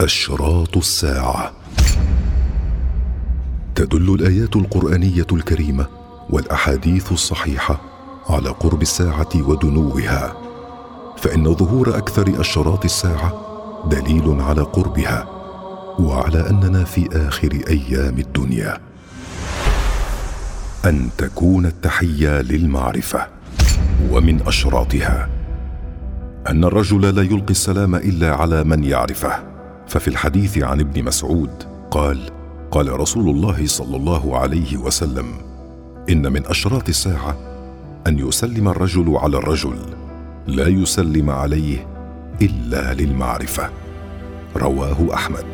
أشراط الساعة. تدل الآيات القرآنية الكريمة والأحاديث الصحيحة على قرب الساعة ودنوها. فإن ظهور أكثر أشراط الساعة دليل على قربها وعلى أننا في آخر أيام الدنيا. أن تكون التحية للمعرفة. ومن أشراطها أن الرجل لا يلقي السلام إلا على من يعرفه. ففي الحديث عن ابن مسعود قال قال رسول الله صلى الله عليه وسلم إن من أشراط الساعة أن يسلم الرجل على الرجل لا يسلم عليه إلا للمعرفة. رواه أحمد.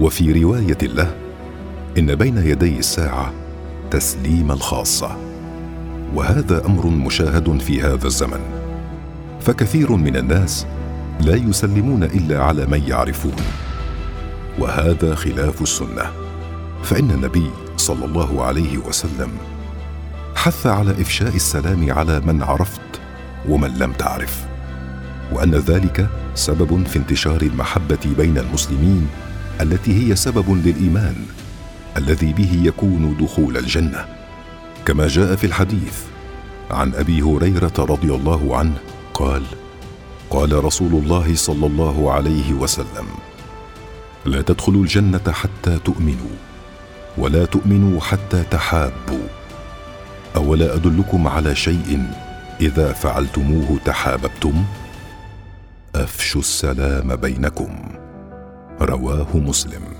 وفي رواية له إن بين يدي الساعة تسليم الخاصة. وهذا أمر مشاهد في هذا الزمن. فكثير من الناس لا يسلمون إلا على من يعرفون. وهذا خلاف السنة. فإن النبي صلى الله عليه وسلم حث على إفشاء السلام على من عرفت ومن لم تعرف. وأن ذلك سبب في انتشار المحبة بين المسلمين التي هي سبب للإيمان الذي به يكون دخول الجنة. كما جاء في الحديث عن أبي هريرة رضي الله عنه قال قال رسول الله صلى الله عليه وسلم لا تدخلوا الجنة حتى تؤمنوا ولا تؤمنوا حتى تحابوا. أولا أدلكم على شيء إذا فعلتموه تحاببتم؟ أفشوا السلام بينكم. رواه مسلم.